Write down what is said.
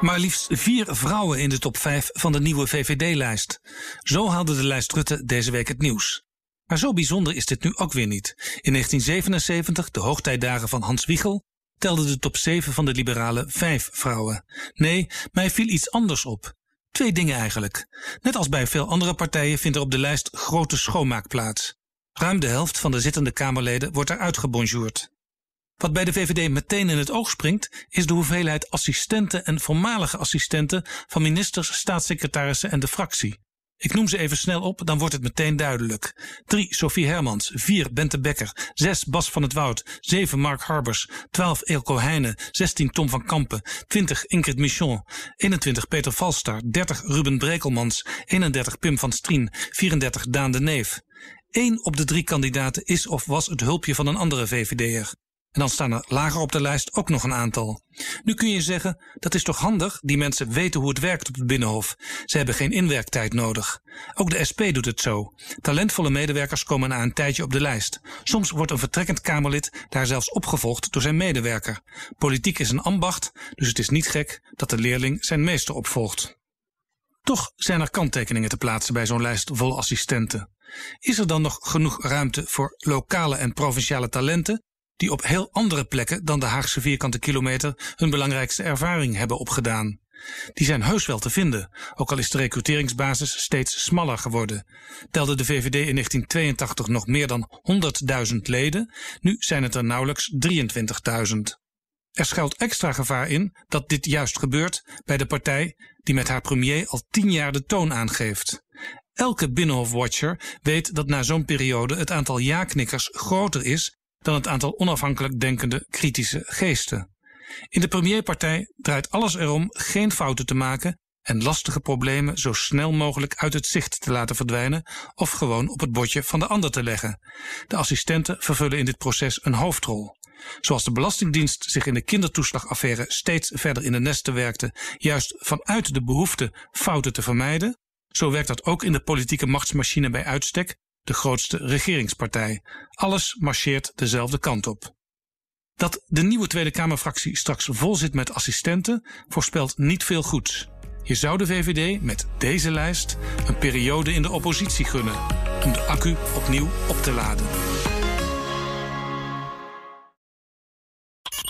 maar liefst vier vrouwen in de top 5 van de nieuwe VVD-lijst. Zo haalde de lijst Rutte deze week het nieuws. Maar zo bijzonder is dit nu ook weer niet. In 1977, de hoogtijdagen van Hans Wiegel, telde de top 7 van de liberalen vijf vrouwen. Nee, mij viel iets anders op. Twee dingen eigenlijk. Net als bij veel andere partijen vindt er op de lijst grote schoonmaak plaats. Ruim de helft van de zittende Kamerleden wordt eruit gebonjourd. Wat bij de VVD meteen in het oog springt, is de hoeveelheid assistenten en voormalige assistenten van ministers, staatssecretarissen en de fractie. Ik noem ze even snel op, dan wordt het meteen duidelijk. 3. Sophie Hermans. 4. Bente Becker. 6. Bas van het Woud. 7. Mark Harbers. 12. Eelco Heijnen. 16. Tom van Kampen. 20. Ingrid Michon. 21. Peter Valstar. 30. Ruben Brekelmans. 31. Pim van Strien. 34. Daan de Neef. Eén op de drie kandidaten is of was het hulpje van een andere VVD'er. En dan staan er lager op de lijst ook nog een aantal. Nu kun je zeggen, dat is toch handig? Die mensen weten hoe het werkt op het Binnenhof. Ze hebben geen inwerktijd nodig. Ook de SP doet het zo. Talentvolle medewerkers komen na een tijdje op de lijst. Soms wordt een vertrekkend Kamerlid daar zelfs opgevolgd door zijn medewerker. Politiek is een ambacht, dus het is niet gek dat de leerling zijn meester opvolgt. Toch zijn er kanttekeningen te plaatsen bij zo'n lijst vol assistenten. Is er dan nog genoeg ruimte voor lokale en provinciale talenten die op heel andere plekken dan de Haagse vierkante kilometer hun belangrijkste ervaring hebben opgedaan. Die zijn heus wel te vinden, ook al is de recruteringsbasis steeds smaller geworden. Telde de VVD in 1982 nog meer dan 100.000 leden, nu zijn het er nauwelijks 23.000. Er schuilt extra gevaar in dat dit juist gebeurt bij de partij die met haar premier al tien jaar de toon aangeeft. Elke Binnenhofwatcher weet dat na zo'n periode het aantal ja-knikkers groter is dan het aantal onafhankelijk denkende kritische geesten. In de premierpartij draait alles erom geen fouten te maken en lastige problemen zo snel mogelijk uit het zicht te laten verdwijnen of gewoon op het bordje van de ander te leggen. De assistenten vervullen in dit proces een hoofdrol. Zoals de Belastingdienst zich in de kindertoeslagaffaire steeds verder in de nesten werkte, juist vanuit de behoefte fouten te vermijden, zo werkt dat ook in de politieke machtsmachine bij uitstek de grootste regeringspartij. Alles marcheert dezelfde kant op. Dat de nieuwe Tweede Kamerfractie straks vol zit met assistenten voorspelt niet veel goeds. Je zou de VVD met deze lijst een periode in de oppositie gunnen om de accu opnieuw op te laden.